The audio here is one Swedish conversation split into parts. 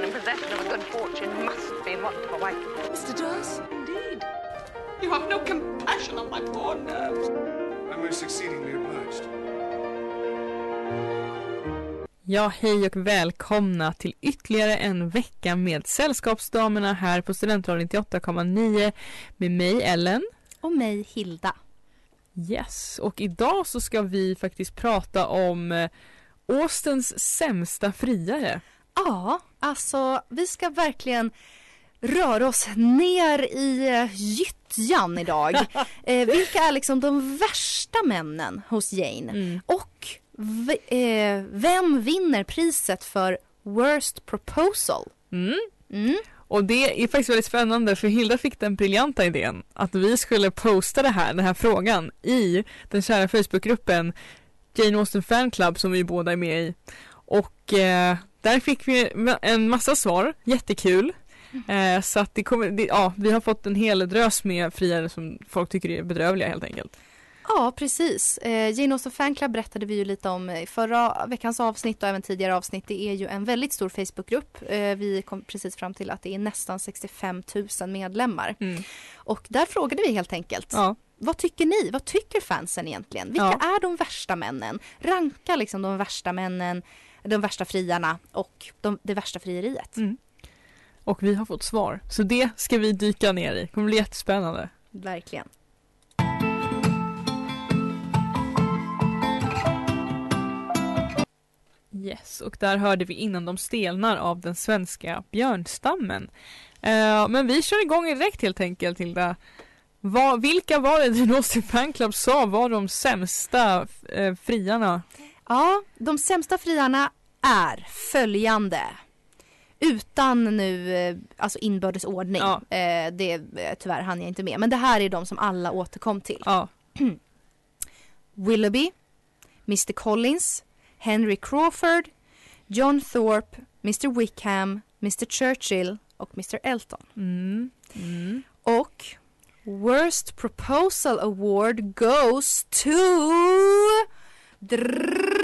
Man in possession of a good fortune must be a wife. Mr. Darcy, indeed. You have no compassion on my poor nerves. I'm most exceedingly obliged. Ja, hej och välkomna till ytterligare en vecka med Sällskapsdamerna här på Studentradion 98,9 med mig Ellen. Och mig Hilda. Yes, och idag så ska vi faktiskt prata om eh, Austens sämsta friare. Ja, alltså vi ska verkligen röra oss ner i eh, gyttjan idag. eh, vilka är liksom de värsta männen hos Jane? Mm. Och eh, vem vinner priset för Worst Proposal? Mm. Mm. Och det är faktiskt väldigt spännande för Hilda fick den briljanta idén att vi skulle posta det här, den här frågan i den kära Facebookgruppen Jane Austen Fan Club som vi båda är med i. Och eh, där fick vi en massa svar, jättekul. Eh, så att det kommer, det, ja, vi har fått en hel drös med friare som folk tycker är bedrövliga helt enkelt. Ja, precis. Eh, Jane Austen Fan Club berättade vi ju lite om i förra veckans avsnitt och även tidigare avsnitt. Det är ju en väldigt stor Facebookgrupp. Eh, vi kom precis fram till att det är nästan 65 000 medlemmar. Mm. Och där frågade vi helt enkelt. Ja. Vad tycker ni? Vad tycker fansen egentligen? Vilka Ja. är de värsta männen? Ranka liksom de värsta männen, de värsta friarna och de, det värsta frieriet. Mm. Och vi har fått svar. Så det ska vi dyka ner i. Det kommer bli jättespännande. Verkligen. Yes, och där hörde vi innan de stelnar av den svenska björnstammen. Eh, men vi kör igång direkt helt enkelt Hilda. Vad, vilka var det Jane Austen Fan Club sa var de sämsta eh, friarna? Ja, de sämsta friarna är följande. Utan nu eh, alltså inbördes ordning. Ja. Eh, det eh, tyvärr hann jag inte med. Men det här är de som alla återkom till. Ja, Willoughby, Mr Collins, Henry Crawford, John Thorpe, Mr Wickham, Mr Churchill och Mr Elton. mm, mm. Och Worst Proposal Award goes to... Drrrr,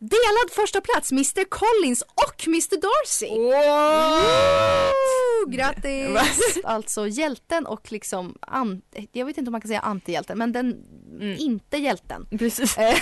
delad första plats Mr Collins och Mr Darcy. Woo! Grattis! alltså hjälten och liksom, an, jag vet inte om man kan säga antihjälten, men den Mm. inte hjälten Precis. eh,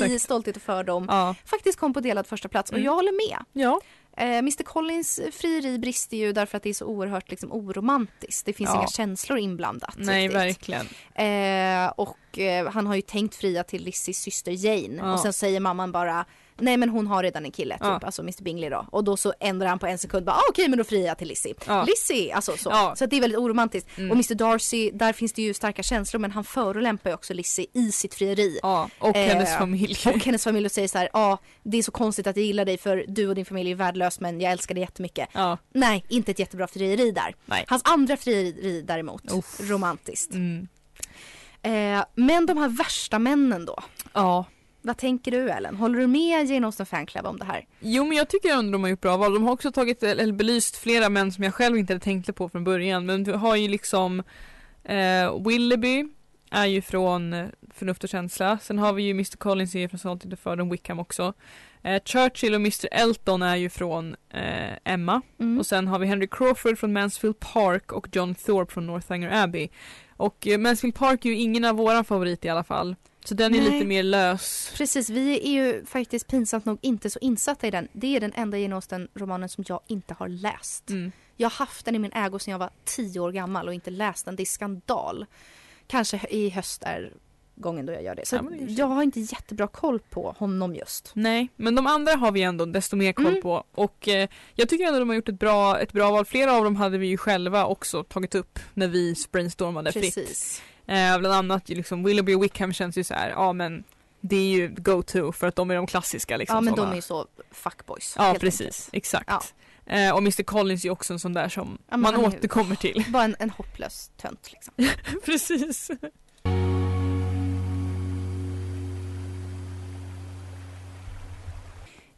i. Stolthet och fördom Ja. faktiskt kom på delad första plats och Mm. jag håller med. ja. Eh, Mr Collins frieri brister ju därför att det är så oerhört liksom, oromantiskt. Det finns Ja. inga känslor inblandat. Nej, riktigt. verkligen. Eh, och eh, han har ju tänkt fria till Lizzies syster Jane Ja. och sen säger mamman bara Nej men hon har redan en kille, typ, Ja. alltså Mr Bingley då. Och då så ändrar han på en sekund bara ah, okej men då friar jag till Lizzie. Ja. Lizzie, alltså så. Ja. Så det är väldigt oromantiskt. Mm. Och Mr Darcy, där finns det ju starka känslor men han förolämpar ju också Lizzie i sitt frieri. Ja, och Eh, hennes familj. Och hennes familj och säger så här, ja det är så konstigt att jag gillar dig för du och din familj är värdelös men jag älskar dig jättemycket. Ja. Nej, inte ett jättebra frieri där. Nej. Hans andra frieri däremot, Uff. romantiskt. Mm. Eh, men de här värsta männen då? Ja. Vad tänker du Ellen? Håller du med Jane Austen Fan Club om det här? Jo men jag tycker ändå de har gjort bra val. De har också tagit, eller belyst flera män som jag själv inte hade tänkt på från början. Men du har ju liksom eh, Willoughby är ju från eh, Förnuft och känsla. Sen har vi ju Mr Collins är ju från Salt the Fördom Wickham också. Eh, Churchill och Mr Elton är ju från eh, Emma. Mm. Och sen har vi Henry Crawford från Mansfield Park och John Thorpe från Northanger Abbey. Och eh, Mansfield Park är ju ingen av våra favoriter i alla fall. Så den är Nej. lite mer lös. Precis, vi är ju faktiskt pinsamt nog inte så insatta i den. Det är den enda Jane Austen-romanen som jag inte har läst. Mm. Jag har haft den i min ägo sedan jag var tio år gammal och inte läst den. Det är skandal. Kanske i höst är gången då jag gör det. Så Ja, jag har inte jättebra koll på honom just. Nej, men de andra har vi ändå desto mer koll Mm. på. Och eh, jag tycker ändå de har gjort ett bra, ett bra val. Flera av dem hade vi ju själva också tagit upp när vi brainstormade fritt. Eh, bland annat liksom Willoughby och Wickham känns ju så här, ja men det är ju go-to för att de är de klassiska liksom. ja men såna. de är ju så fuckboys. Ja precis, enkelt. exakt. Ja. Eh, och Mr Collins är ju också en sån där som Ja, man är ju- återkommer till. Bara en, en hopplös tönt liksom. precis.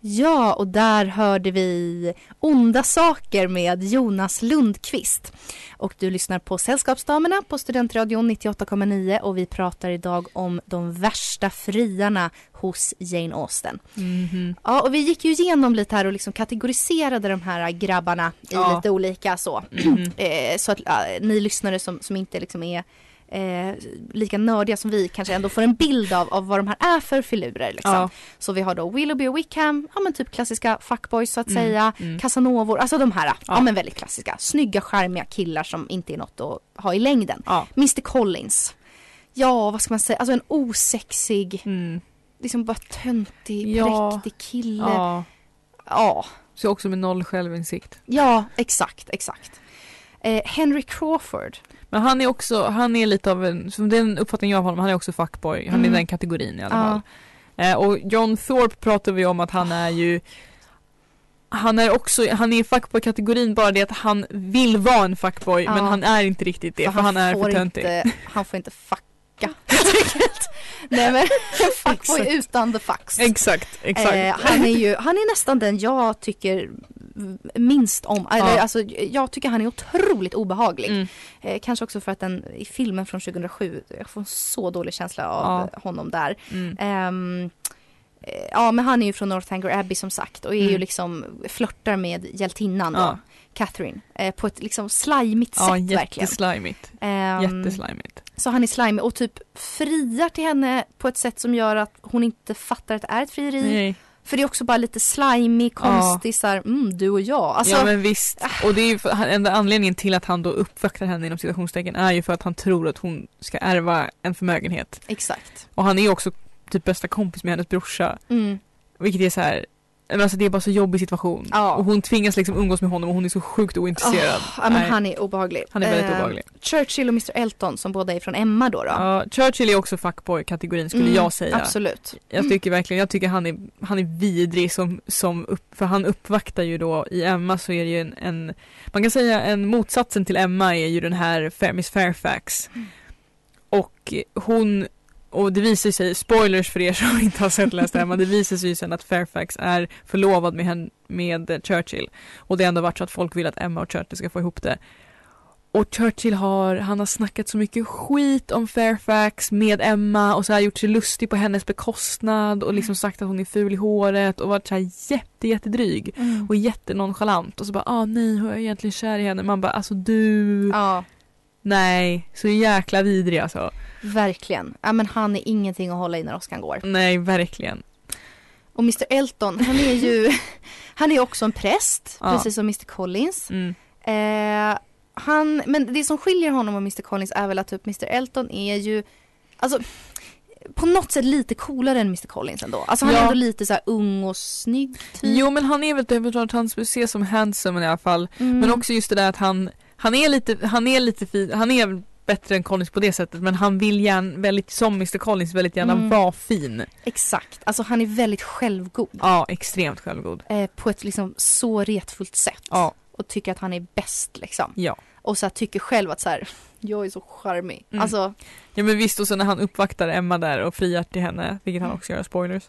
Ja, och där hörde vi Onda saker med Jonas Lundqvist. Och du lyssnar på Sällskapsdamerna på Studentradion 98,9 och vi pratar idag om de värsta friarna hos Jane Austen. Mhm. Ja, och vi gick ju igenom lite här och liksom kategoriserade de här grabbarna i Ja. lite olika så. Mhm. Eh, så att äh, ni lyssnare som, som inte liksom är eh, lika nördiga som vi kanske ändå får en bild av, av vad de här är för filurer. Liksom. Ja. Så vi har då Willoughby och Wickham, ja men typ klassiska fuckboys så att Mm, säga. mm. Casanovor, alltså de här, ja. Ja. men väldigt klassiska. Snygga, charmiga killar som inte är något att ha i längden. Ja. Mr Collins. Ja, vad ska man säga, alltså en osexig, Mm. liksom bara töntig, Ja. präktig kille. Ja. ja. ja. Så också med noll självinsikt. exakt, exakt. Eh, Henry Crawford. Men han är också, han är lite av en, som den uppfattning jag har av honom, han är också fuckboy. Han Mm. är den kategorin i alla Ja. fall. Eh, och John Thorpe pratar vi om att han är ju han är också, han är i fuckboy-kategorin bara det att han vill vara en fuckboy Ja. men han är inte riktigt det för, han, är får för töntig. inte, Han får inte enkelt. Nej men fuckboy utan the fucks. Exakt, exakt. Eh, han är ju, han är nästan den jag tycker minst om. Eller, Ja. alltså, jag tycker han är otroligt obehaglig. Mm. Eh, kanske också för att den i filmen från 2007, jag får en så dålig känsla av honom där. Mm. Ehm, eh, ja men han är ju från Northanger Abbey som sagt och är ju Mm. liksom flörtar med hjältinnan då, Ja. Catherine. Eh, på ett liksom slimigt Ja, sätt verkligen. jätteslimigt. Ehm, Jätteslimigt. så han är slimy och typ friar till henne på ett sätt som gör att hon inte fattar att det är ett frieri. Nej. För det är också bara lite slimy, konstig såhär, mm du och jag. Alltså, ja men visst. Och det är ju för, enda anledningen till att han då uppvaktar henne inom citationstecken är ju för att han tror att hon ska ärva en förmögenhet. exakt. Och han är ju också typ bästa kompis med hennes brorsa. Mm. Vilket är så här. Men Alltså det är bara så jobbig situation. Ja. Och hon tvingas liksom umgås med honom och hon är så sjukt ointresserad. Oh, ja, men Nej. han är obehaglig. Han är väldigt Eh, obehaglig. Churchill och Mr Elton som båda är från Emma då. då. Ja, Churchill är också fuckboy-kategorin skulle Mm, jag säga. Absolut. Jag tycker verkligen, jag tycker han är, han är vidrig som, som upp, för han uppvaktar ju då i Emma så är det ju en, en man kan säga en motsatsen till Emma är ju den här Miss Fairfax. Mm. Och hon, och det visar sig, spoilers för er som inte har sett läst Emma, det visar sig ju sen att Fairfax är förlovad med, hen, med Churchill. Och det har ändå varit så att folk vill att Emma och Churchill ska få ihop det. Och Churchill har, han har snackat så mycket skit om Fairfax med Emma och så har gjort sig lustig på hennes bekostnad och liksom sagt att hon är ful i håret och varit så här jätte jättedryg Mm. och jättenonchalant och så bara ah nej hon är egentligen kär i henne man bara alltså du Ja, nej så jäkla vidrig alltså verkligen. Ja, men han är ingenting att hålla i när åskan går. nej verkligen Och Mr Elton, han är ju, han är också en präst, Ja. precis som Mr Collins. mm. Eh, han, men det som skiljer honom och Mr Collins är väl att typ Mr Elton är ju, alltså på något sätt lite coolare än Mr Collins ändå. Alltså han Ja. är ändå lite så här ung och snygg typ. jo men han är väl att han ses som handsome i alla fall Mm. men också just det där att han han är lite han är lite fin han är bättre än Collins på det sättet men han vill gärna väldigt som Mr Collins väldigt gärna Mm. vara fin Exakt, alltså han är väldigt självgod. ja extremt självgod Eh, på ett liksom så retfullt sätt. ja Och tycker att han är bäst liksom. ja Och så här, tycker själv att så här, jag är så charmig. Mm. Alltså, Ja men visst och så när han uppvaktar Emma där och friar till henne, vilket han Mm. också gör, spoilers.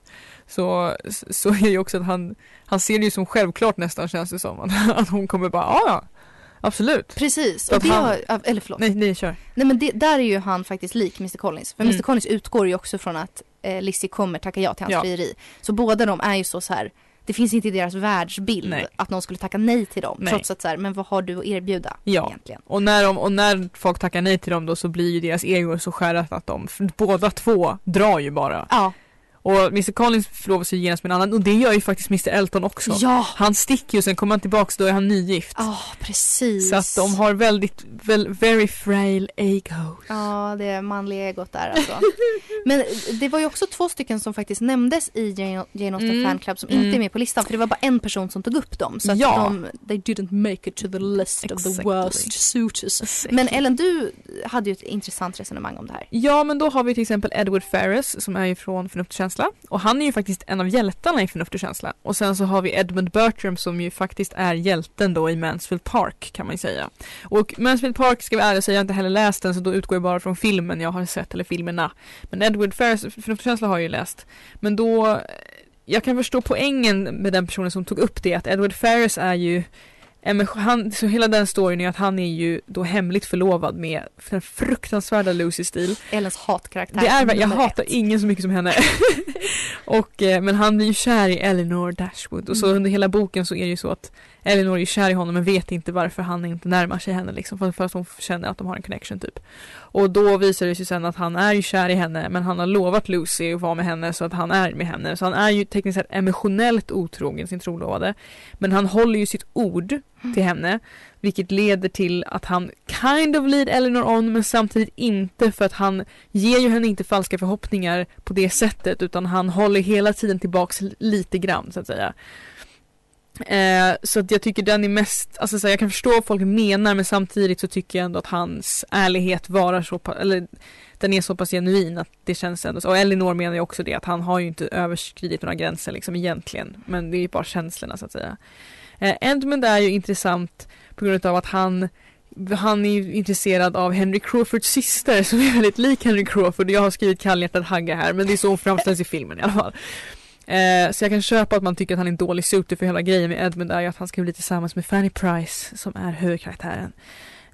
Så, så är det ju också att han, han ser det ju som självklart nästan känns det som. Att, att hon kommer bara, "Ja, ja absolut. precis. Och det har, eller förlåt. Nej, nej kör. Nej men det, där är ju han faktiskt lik Mr Collins. För Mm. Mr Collins utgår ju också från att eh, Lizzie kommer tacka ja till hans Ja. frieri. Så båda de är ju så, så här. Det finns inte i deras världsbild Nej. att någon skulle tacka nej till dem. Nej. Trots att så här, men vad har du att erbjuda Ja. egentligen? Och när, de, och när folk tackar nej till dem då så blir ju deras ego så skärat att de, båda två drar ju bara. Ja, Och Mr Collins förlovar sig genast med en annan och det gör ju faktiskt Mr Elton också. Ja, Han sticker ju sen kommer han tillbaks då är han nygift. ja precis. Så att de har väldigt, väl, very frail egos. Ja, det manliga egot där alltså. Men det var ju också två stycken som faktiskt nämndes i Jane, Jane Austen Mm. Fan Club som Mm. inte är med på listan. För det var bara en person som tog upp dem. Så att Ja. de, they didn't make it to the list of the Exactly. worst suitors. Men Ellen, du hade ju ett intressant resonemang om det här. Ja men då har vi till exempel Edward Ferris som är ju från Förnuft och känsla och han är ju faktiskt en av hjältarna i Förnuft och känsla och sen så har vi Edmund Bertram som ju faktiskt är hjälten då i Mansfield Park kan man ju säga. Och Mansfield Park ska vi ärligt säga jag har inte heller läst den så då utgår jag bara från filmen jag har sett eller filmerna. Men Edward Ferris, Förnuft och känsla har jag ju läst. Men då eh, jag kan förstå poängen med den personen som tog upp det att Edward Ferris är ju men han, så hela den storyn är att han är ju då hemligt förlovad med den fruktansvärda Lucy Steele. Ellens hatkaraktär. Det är, jag hatar ett. ingen så mycket som henne. och, eh, men han blir ju kär i Eleanor Dashwood och så Mm. under hela boken så är det ju så att Eleanor är ju kär i honom men vet inte varför han inte närmar sig henne liksom för, för att hon känner att de har en connection typ. Och då visar det sig sen att han är ju kär i henne men han har lovat Lucy att vara med henne så att han är med henne. Så han är ju tekniskt sett emotionellt otrogen sin trolovade. Men han håller ju sitt ord till henne vilket leder till att han kind of lead Eleanor on men samtidigt inte för att han ger ju henne inte falska förhoppningar på det sättet utan han håller hela tiden tillbaks lite grann så att säga. Eh, så att jag tycker den är mest, alltså så här, jag kan förstå vad folk menar men samtidigt så tycker jag ändå att hans ärlighet varar så pass, eller den är så pass genuin att det känns ändå så. Och Elinor menar ju också det att han har ju inte överskridit några gränser liksom egentligen men det är ju bara känslorna så att säga. Eh, Edmund är ju intressant på grund av att han han är ju intresserad av Henry Crawfords syster som är väldigt lik Henry Crawford. Jag har skrivit kallhjärtad Hagga här men det är så hon framställs i filmen i alla fall. Eh, så jag kan köpa att man tycker att han är en dålig suitor för hela grejen med Edmund är ju att han ska bli tillsammans med Fanny Price som är huvudkaraktären.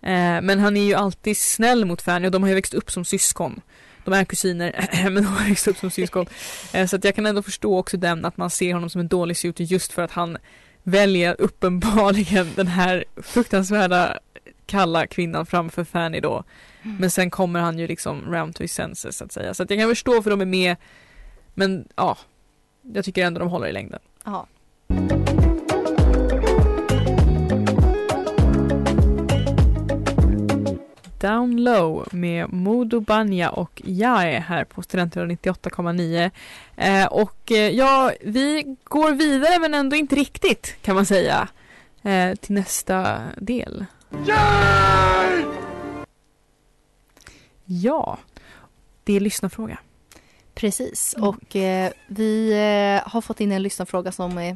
Eh, men han är ju alltid snäll mot Fanny och de har ju växt upp som syskon. De är kusiner men de har växt upp som syskon. Eh, så att jag kan ändå förstå också den att man ser honom som en dålig suitor just för att han väljer uppenbarligen den här fruktansvärda kalla kvinnan framför Fanny då. Men sen kommer han ju liksom round to his senses så att säga. Så att jag kan förstå för de är med men ja, jag tycker ändå de håller i längden. Ja. Down Low med Modo Banja och jag är här på Studentradion 98,9. Eh, och eh, ja, vi går vidare men ändå inte riktigt kan man säga eh, till nästa del. Ja, det är lyssnarfråga. Precis, Mm. och eh, vi eh, har fått in en lyssnarfråga som eh,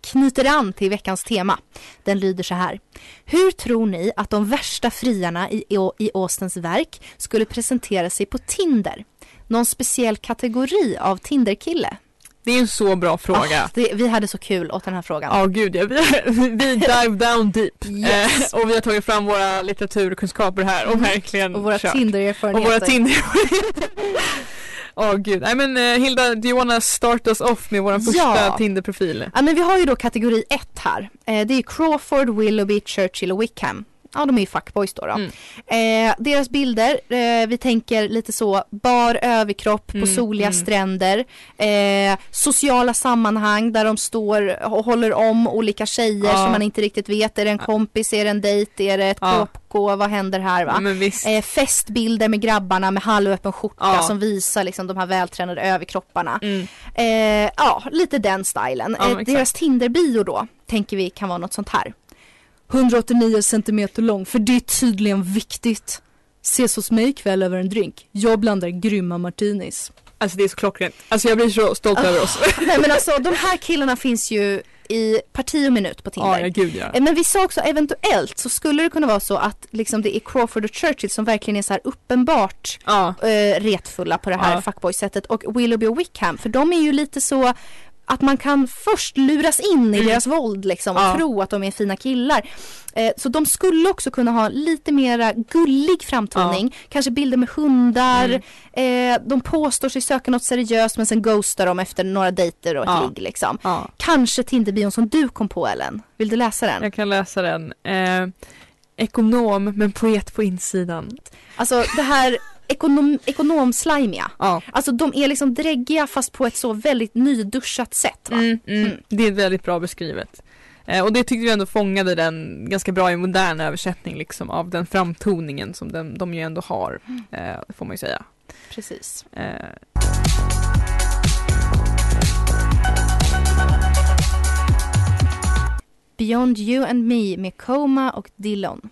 knyter an till veckans tema. Den lyder så här. Hur tror ni att de värsta friarna i, i Austens verk skulle presentera sig på Tinder? Någon speciell kategori av Tinderkille? Det är en så bra fråga. Ah, det, vi hade så kul åt den här frågan. Ja gud ja, vi, vi dive down deep. Yes. Eh, och vi har tagit fram våra litteraturkunskaper här och verkligen och våra. Tinder-erfarenheter. Och våra Tinder Åh gud, nej men eh, Hilda, do you wanna start us off med vår första Ja. Tinder-profil? Ja, men vi har ju då kategori 1 här. Eh, det är Crawford, Willoughby, Churchill och Wickham. Ja, de är ju fuckboys då. då. Mm. Eh, deras bilder, eh, vi tänker lite så bar överkropp på Mm, soliga mm. stränder. Eh, sociala sammanhang där de står och håller om olika tjejer Ja. som man inte riktigt vet. Är det en kompis, är det en dejt, är det ett Ja. KK, vad händer här va? Eh, festbilder med grabbarna med halvöppen skjorta Ja. som visar liksom de här vältränade överkropparna. Mm. Eh, ja, lite den stilen. Ja, eh, deras Tinder-bio då, tänker vi kan vara något sånt här. 189 centimeter lång, för det är tydligen viktigt. Ses hos mig ikväll över en drink. Jag blandar grymma martinis. Alltså det är så klockrent. Alltså jag blir så stolt över oss. Nej men alltså de här killarna finns ju i parti och minut på Tinder. Ja, gud ja. Men vi sa också eventuellt så skulle det kunna vara så att liksom det är Crawford och Churchill som verkligen är så här uppenbart Ja, eh, retfulla på det här Ja. fuckboy-sättet och Willoughby och Wickham för de är ju lite så att man kan först luras in i Mm. deras våld liksom och Ja. tro att de är fina killar. Eh, så de skulle också kunna ha lite mera gullig framtoning, kanske bilder med hundar, Mm. eh, de påstår sig söka något seriöst men sen ghostar de efter några dejter och ett Ja. ligg liksom. ja. Kanske Tinderbion som du kom på Ellen. Vill du läsa den? Jag kan läsa den. Eh, ekonom men poet på insidan. Alltså det här ekonom, ekonomslimiga. Ja. Alltså de är liksom dräggiga fast på ett så väldigt nyduschat sätt. Mm, mm. Mm. Det är väldigt bra beskrivet. Eh, och det tyckte vi ändå fångade den ganska bra i modern översättning liksom av den framtoningen som den, de ju ändå har. Eh, får man ju säga. Precis. Eh, Beyond You and Me med Coma och Dillon.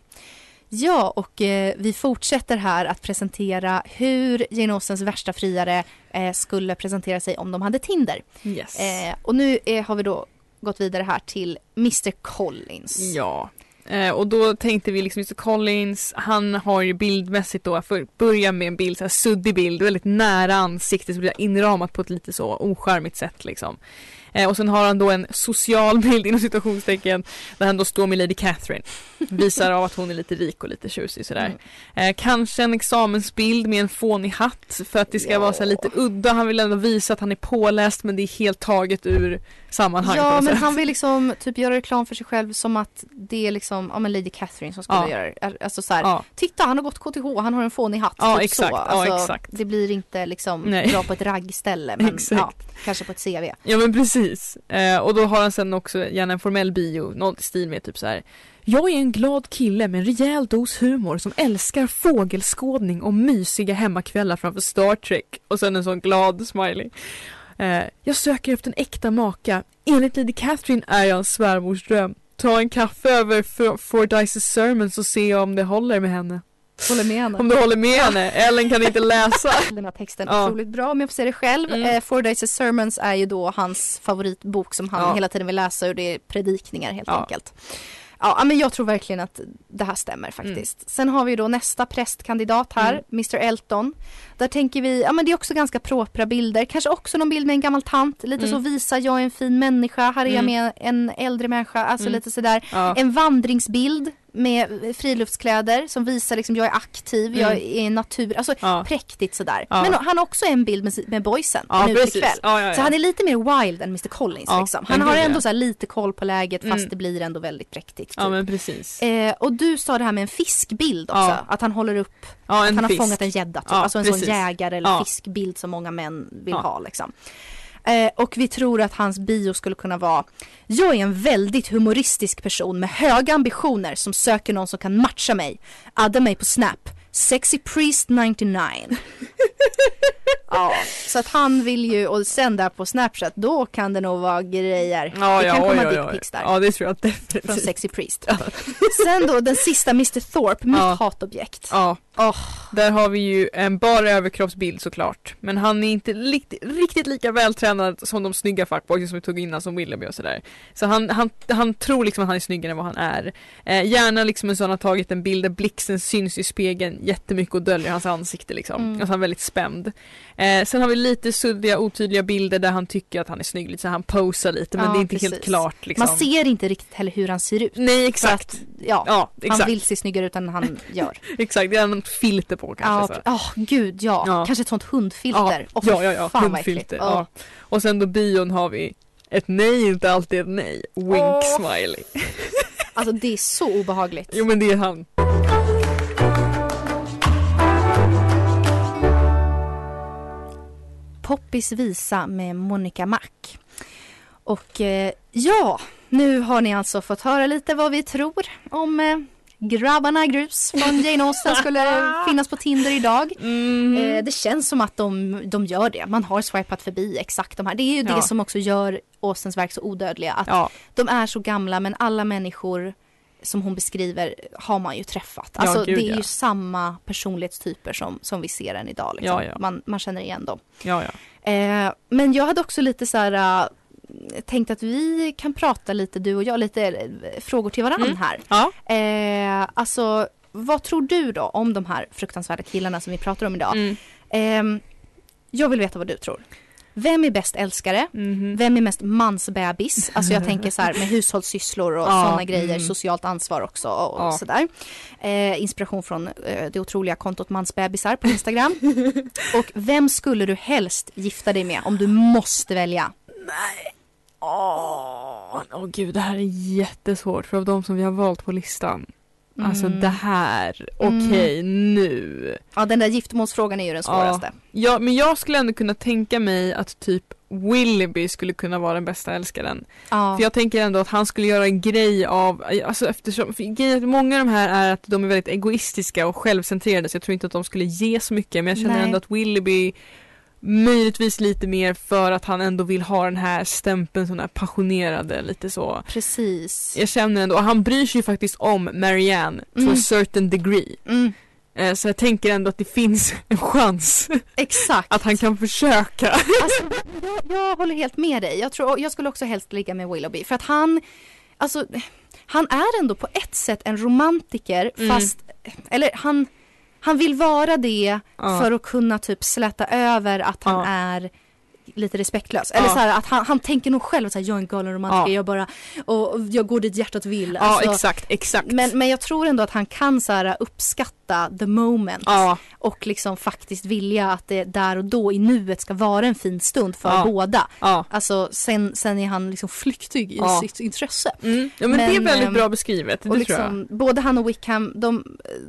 Ja, och eh, vi fortsätter här att presentera hur Austens värsta friare eh, skulle presentera sig om de hade Tinder. yes. Eh, och nu eh, har vi då gått vidare här till Mr Collins. Ja. Eh, och då tänkte vi liksom Mr Collins, han har ju bildmässigt då, för att börja med en bild, så här suddig bild, väldigt nära ansiktet, så blir inramat på ett lite så ocharmigt sätt liksom. Eh, och sen har han då en social bild inom situationstecken där han då står med Lady Catherine. Visar av att hon är lite rik och lite tjusig sådär. Eh, kanske en examensbild med en fånig hatt för att det ska Ja. vara så lite udda. Han vill ändå visa att han är påläst men det är helt taget ur sammanhang Ja, men sätt. han vill liksom typ göra reklam för sig själv som att det är liksom, ja men Lady Catherine som skulle Ja. göra det. Alltså så här, Ja. titta han har gått KTH, han har en fånig hatt. Ja, typ exakt. Så. Ja, Alltså, exakt. Det blir inte liksom Nej. bra på ett raggställe men ja, kanske på ett CV. Ja men precis. Eh, och då har han sen också gärna en formell bio, något i stil med typ så här. Jag är en glad kille med en rejäl dos humor som älskar fågelskådning och mysiga hemmakvällar framför Star Trek. Och sen en sån glad smiley. Eh, jag söker efter en äkta maka. Enligt Lady Catherine är jag en svärmors dröm. Ta en kaffe över Fordyces sermon så ser jag om det håller med henne. Håller med henne. Om det håller med henne. Ellen kan inte läsa. Den här texten Ja. otroligt bra om jag får säga det själv. Mm. Eh, Four Days Sermons är ju då hans favoritbok som han Ja. hela tiden vill läsa och det är predikningar helt Ja. enkelt. Ja, men jag tror verkligen att det här stämmer faktiskt. Mm. Sen har vi då nästa prästkandidat här, Mr Elton. Där tänker vi, ja men det är också ganska propra bilder, kanske också någon bild med en gammal tant, lite Mm. så visa jag är en fin människa, här är jag Mm. med en äldre människa, alltså Mm. lite sådär. Ja. En vandringsbild med friluftskläder som visar liksom jag är aktiv, jag är i natur, alltså Mm. Ja. präktigt sådär. Ja. Men han har också en bild med, med boysen Ja, en utekväll. Ja. Så han är lite mer wild än Mr Collins liksom. Han har ändå så här lite koll på läget fast Mm. det blir ändå väldigt präktigt. Typ. Ja men precis. eh, och du sa det här med en fiskbild också, att han håller upp, Ja att han har fisk. fångat en gädda typ. Alltså en precis. sån jägare eller fiskbild som många män vill ha liksom. Eh, och vi tror att hans bio skulle kunna vara Jag är en väldigt humoristisk person med höga ambitioner som söker någon som kan matcha mig. Adda mig på Snap. Sexy Priest 99. ja, så att han vill ju, och sen där på Snapchat, då kan det nog vara grejer. Ja, det ja, kan oj, komma dickpics där. Ja det tror jag Från definitivt. Sexy Priest. Sen då den sista Mr Thorpe, mitt Ja. hatobjekt. Ja, Åh, där har vi ju en bara överkroppsbild såklart. Men han är inte riktigt, riktigt lika vältränad som de snygga fuckboysen som vi tog innan som Willoughby och sådär. Så han, han, han tror liksom att han är snyggare än vad han är. Eh, gärna liksom en sån har tagit en bild där blixten syns i spegeln jättemycket och döljer hans ansikte liksom. Mm. Alltså han är väldigt spänd. Eh, sen har vi lite suddiga otydliga bilder där han tycker att han är snygg lite så han posar lite men Ja, det är inte precis. helt klart liksom. Man ser inte riktigt heller hur han ser ut. Nej exakt. att, ja, Ja han exakt. vill se snyggare ut än han gör. Exakt, det något filter på kanske. Ja, åh, gud ja. Ja. Kanske ett sånt hundfilter. Åh, ja, ja, ja. fan Hundfilter. äckligt. Ja. Och sen då bion har vi ett nej inte alltid ett nej. Wink smiley. Alltså det är så obehagligt. Jo men det är han. Poppis visa med Monica Mac. Och eh, ja, nu har ni alltså fått höra lite vad vi tror om eh, grabbarna grus från Jane Austen skulle finnas på Tinder idag. Mm. Eh, det känns som att de, de gör det. Man har swipat förbi exakt de här. Det är ju Ja. det som också gör Austens verk så odödliga. Att Ja, de är så gamla men alla människor som hon beskriver har man ju träffat. Ja, Alltså gud, det är ja. ju samma personlighetstyper som, som vi ser än idag. Liksom. Ja, ja. Man, man känner igen dem. ja, ja. Eh, men jag hade också lite så här äh, tänkt att vi kan prata lite du och jag, lite eh, frågor till varann Mm. här. Ja. Eh, alltså vad tror du då om de här fruktansvärda killarna som vi pratar om idag? Mm. Ehm, jag vill veta vad du tror. Vem är bäst älskare? Mhm. Vem är mest mansbebis? Alltså jag tänker så här med hushållssysslor och Ja, sådana grejer, mm. socialt ansvar också och Ja. sådär. Eh, inspiration från eh, det otroliga kontot mansbebisar på Instagram. och vem skulle du helst gifta dig med om du måste välja? Åh, åh gud det här är jättesvårt för av de som vi har valt på listan Alltså Mm. det här, okej nu. Ja den där giftermålsfrågan är ju den svåraste. Ja men jag skulle ändå kunna tänka mig att typ Willoughby skulle kunna vara den bästa älskaren. Ja. För jag tänker ändå att han skulle göra en grej av, alltså eftersom, för många av de här är att de är väldigt egoistiska och självcentrerade så jag tror inte att de skulle ge så mycket men jag känner Nej. ändå att Willoughby möjligtvis lite mer för att han ändå vill ha den här stämpeln, sån här passionerade lite så. Precis. Jag känner ändå, och han bryr sig ju faktiskt om Marianne to Mm. a certain degree. Mm, Eh, Så jag tänker ändå att det finns en chans exakt. att han kan försöka. Alltså, jag, jag håller helt med dig. Jag, tror, jag skulle också helst ligga med Willoughby för att han, alltså, han är ändå på ett sätt en romantiker Mm. fast, eller han, han vill vara det Ja. för att kunna typ släta över att han Ja. är lite respektlös. Eller Ja. så här, att han, han tänker nog själv att jag är en galen romantiker, Ja. jag bara, och, jag går dit hjärtat vill. Ja Alltså, exakt, exakt. men, men jag tror ändå att han kan så här, uppskatta the moment ja, och liksom faktiskt vilja att det där och då i nuet ska vara en fin stund för Ja. båda. ja. Alltså sen, sen är han liksom flyktig i Ja. sitt intresse. Mm. ja men, det är Men, väldigt ehm, bra beskrivet, det Och tror jag. liksom, både han och Wickham, de,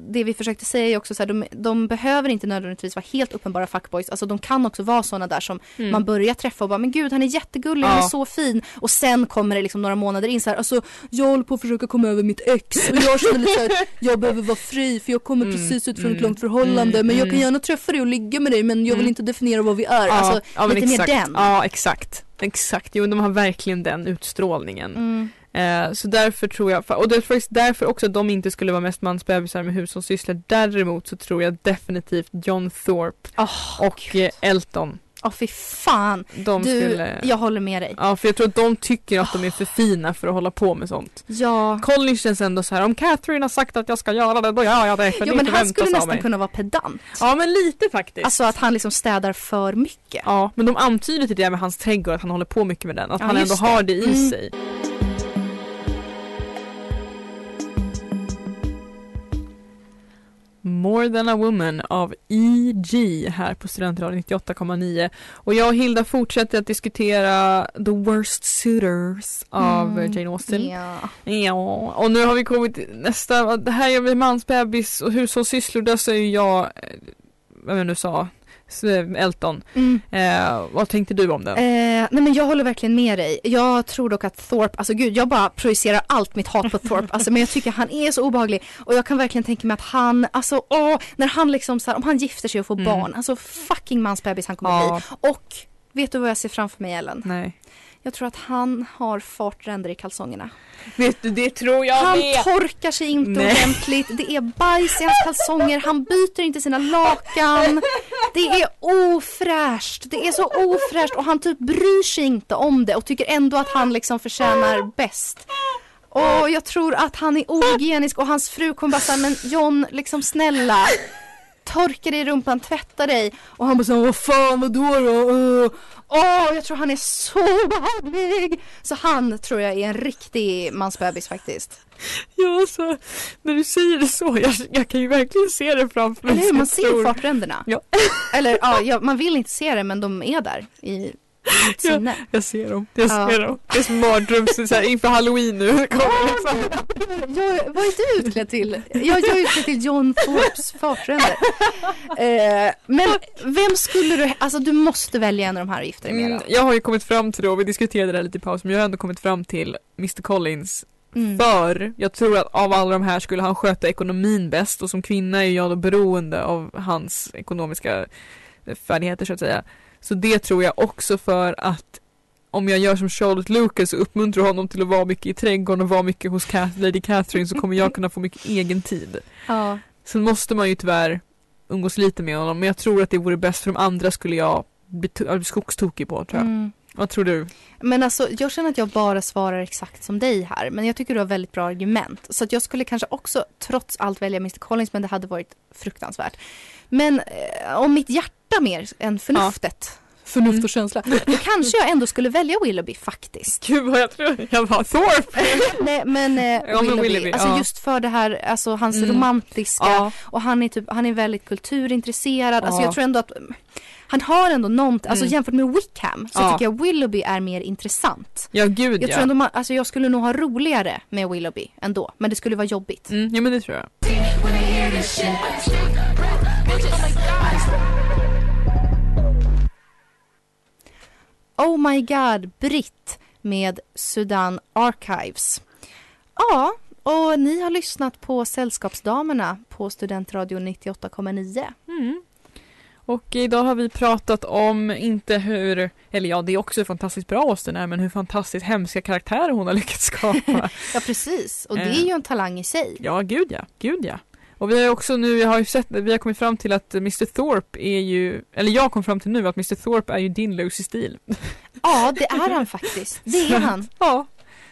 det vi försökte säga är också så här, de, de behöver inte nödvändigtvis vara helt uppenbara fuckboys. Alltså de kan också vara sådana där som Mm. man börjar träffa och bara, men gud han är jättegullig, han Ja. är så fin. Och sen kommer det liksom några månader in så här, alltså jag håller på att försöka komma över mitt ex och jag känner lite så här, jag behöver vara fri för jag kommer Mm, precis ut från mm, ett långt förhållande mm, men jag mm. kan gärna träffa dig och ligga med dig men jag vill Mm. inte definiera vad vi är. Ja, alltså ja, lite exakt. mer den. Ja exakt, exakt. Jo de har verkligen den utstrålningen. Mm. Eh, så därför tror jag, och det är faktiskt därför också att de inte skulle vara mest mansbebisar med hushållssysslor. Däremot så tror jag definitivt John Thorpe Åh, och eh, Elton. Åh fy fan. De Du, skulle... jag håller med dig. Ja för jag tror att de tycker att de är för fina för att hålla på med sånt. Ja. Colin känns ändå så här: om Catherine har sagt att jag ska göra det, då gör jag det. För Ja det men han skulle nästan mig. kunna vara pedant. Ja men lite faktiskt. Alltså att han liksom städar för mycket. Ja, men de antyder till det med hans trädgård att han håller på mycket med den. Att Ja, han ändå det. har det i Mm. sig. More than a woman av E.G. här på Studentradion 98,9. Och jag och Hilda fortsätter att diskutera The Worst Suitors av Mm, Jane Austen. Ja. Ja, och nu har vi kommit nästa, det här gör vi mansbebis och hushållssysslor, där säger jag, eh, vad jag nu sa, Elton. Mm. Eh, vad tänkte du om den? Eh, nej men jag håller verkligen med dig. Jag tror dock att Thorpe, alltså gud jag bara projicerar allt mitt hat på Thorpe. Alltså men jag tycker han är så obehaglig. Och jag kan verkligen tänka mig att han, alltså åh, när han liksom så här, om han gifter sig och får Mm. barn, alltså fucking mansbebis han kommer Ja. bli. Och vet du vad jag ser framför mig Ellen? Nej. Jag tror att han har fartränder i kalsongerna. Vet du, det tror jag Han med! torkar sig inte Nej. ordentligt. Det är bajs i hans kalsonger. Han byter inte sina lakan. Det är ofräscht. Det är så ofräscht och han typ bryr sig inte om det och tycker ändå att han liksom förtjänar bäst. Och jag tror att han är ohygienisk och hans fru kommer bara säga men John liksom snälla torka dig i rumpan, tvätta dig. Och han bara så vad fan vadå då? Åh, jag tror han är så behaglig! Så han tror jag är en riktig mansbebis faktiskt. Ja, alltså, när du säger det så, jag, jag kan ju verkligen se det framför mig. Eller hur? Man ser tror- fartränderna. Ja. Eller ja, ja, man vill inte se det men de är där i, i mitt Ja. sinne. Jag ser dem, jag Ja. ser dem. Det är som mardröms, så här, inför halloween nu. Kommer. Jag, vad är du utklädd till? Jag, jag är utklädd till John Thorpes fartränder. Eh, men vem skulle du, alltså du måste välja en av de här och gifta dig med Mm, då. jag har ju kommit fram till och vi diskuterade det här lite i paus men jag har ändå kommit fram till Mr Collins Mm. För jag tror att av alla de här skulle han sköta ekonomin bäst och som kvinna är jag då beroende av hans ekonomiska färdigheter så att säga. Så det tror jag också för att om jag gör som Charlotte Lucas och uppmuntrar honom till att vara mycket i trädgården och vara mycket hos Lady Catherine så kommer jag kunna få mycket egen tid. Ja. Sen måste man ju tyvärr umgås lite med honom men jag tror att det vore bäst för de andra skulle jag bli, bli skogstokig på tror jag. Mm. Vad tror du? Men alltså jag känner att jag bara svarar exakt som dig här. Men jag tycker du har väldigt bra argument. Så att jag skulle kanske också trots allt välja Mr Collins men det hade varit fruktansvärt. Men eh, om mitt hjärta mer än förnuftet. Förnuft Mm. och känsla. Då kanske jag ändå skulle välja Willoughby faktiskt. Gud vad jag tror, jag var Thorpe! Nej men, eh, Ja, men Willoughby. Willoughby, alltså ja. just för det här, alltså hans Mm. romantiska Ja. och han är typ, han är väldigt kulturintresserad. Alltså Ja. jag tror ändå att mm, han har ändå någonting, alltså Mm. jämfört med Wickham så Ja. tycker jag Willoughby är mer intressant. Ja gud Jag ja. tror ändå man, alltså jag skulle nog ha roligare med Willoughby ändå, men det skulle vara jobbigt. Mm, ja men det tror jag. Oh my god, Britt med Sudan Archives. Ja, och ni har lyssnat på Sällskapsdamerna på Studentradion 98,9. Mm. Och idag har vi pratat om inte hur, eller ja det är också hur fantastiskt bra Austen är men hur fantastiskt hemska karaktärer hon har lyckats skapa. Ja, precis. Och det Eh. är ju en talang i sig. ja gud ja, gud ja. Och vi har också nu, vi har ju sett, vi har kommit fram till att Mr Thorpe är ju, eller jag kom fram till nu att Mr Thorpe är ju din Lucy Steele. Ja, det är han faktiskt. Det är han. Ja,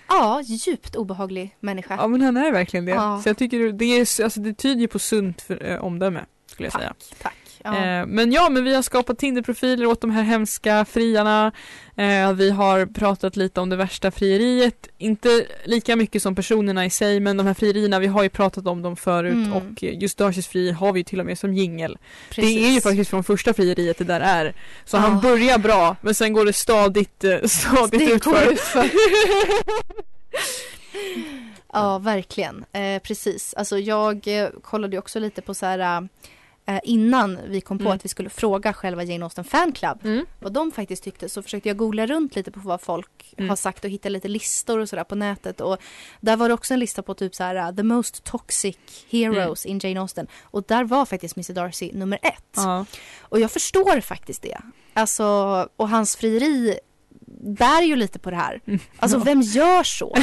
Ja, djupt obehaglig människa. ja men han är verkligen det. Ja. Så jag tycker det, är, alltså, det tyder ju på sunt för, eh, omdöme skulle jag säga. Tack, tack. Ja. Eh, men ja, men vi har skapat Tinderprofiler åt de här hemska friarna. Eh, vi har pratat lite om det värsta frieriet. Inte lika mycket som personerna i sig, men de här frierierna, vi har ju pratat om dem förut Mm. och just Darcys frieri har vi ju till och med som jingel. Det är ju faktiskt från första frieriet det där är. Så Ja. han börjar bra, men sen går det stadigt, eh, stadigt Det utför. utför. Ja, verkligen. Eh, precis. Alltså jag kollade ju också lite på så här eh, innan vi kom på Mm. att vi skulle fråga själva Jane Austen Fan Club Mm. vad de faktiskt tyckte så försökte jag googla runt lite på vad folk Mm. har sagt och hitta lite listor och sådär på nätet och där var det också en lista på typ så här uh, the most toxic heroes in Jane Austen och där var faktiskt Mr Darcy nummer ett. Mm. Ja. Och jag förstår faktiskt det. Alltså, och hans frieri bär ju lite på det här. Alltså vem gör så?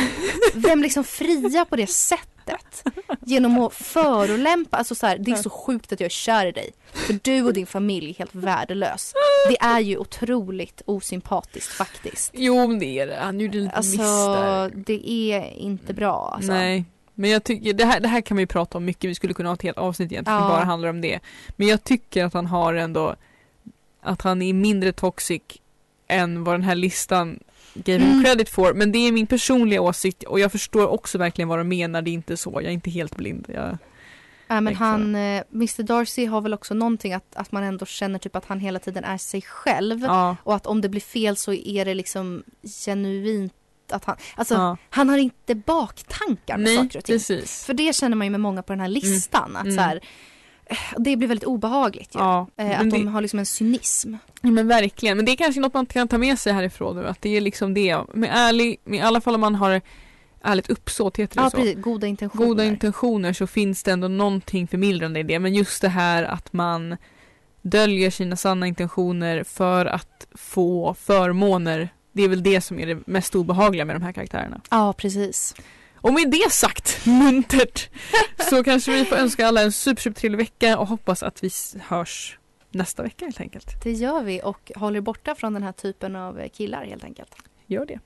Vem liksom friar på det sättet? Genom att förolämpa, alltså så här, det är så sjukt att jag är kär i dig. För du och din familj är helt värdelös. Det är ju otroligt osympatiskt faktiskt. Jo, men det är det. Han gjorde lite miss Alltså där. det är inte bra alltså. Nej. Men jag tycker, det här, det här kan vi prata om mycket, vi skulle kunna ha ett helt avsnitt egentligen Ja. bara handlar om det. Men jag tycker att han har ändå, att han är mindre toxic än vad den här listan gave him Mm. credit for. Men det är min personliga åsikt och jag förstår också verkligen vad de menar, det är inte så, jag är inte helt blind. Jag, Ja, men han, eh, Mr Darcy har väl också någonting att, att man ändå känner typ att han hela tiden är sig själv. ja, Och att om det blir fel så är det liksom genuint att han, alltså ja. han har inte baktankar med Nej, saker och ting. precis. För det känner man ju med många på den här listan. Att Mm. så här, det blir väldigt obehagligt ju. Ja, Eh, att det- de har liksom en cynism. Ja, men verkligen, men det är kanske något man kan ta med sig härifrån nu, att det är liksom det, med ärlig, med, i alla fall om man har ärligt uppsåt, heter det Ja så? precis, goda intentioner. goda intentioner så finns det ändå någonting förmildrande i det. Men just det här att man döljer sina sanna intentioner för att få förmåner. Det är väl det som är det mest obehagliga med de här karaktärerna. Ja precis. Och med det sagt, muntert, så kanske vi får önska alla en super, super trevlig vecka och hoppas att vi s- hörs nästa vecka helt enkelt. Det gör vi och håller borta från den här typen av eh, killar helt enkelt. Gör det.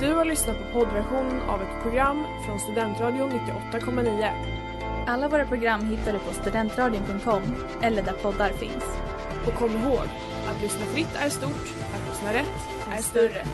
Du har lyssnat på poddversionen av ett program från Studentradion 98,9. Alla våra program hittar du på studentradion.com eller där poddar finns. Och kom ihåg, att lyssna fritt är stort, att lyssna rätt är större.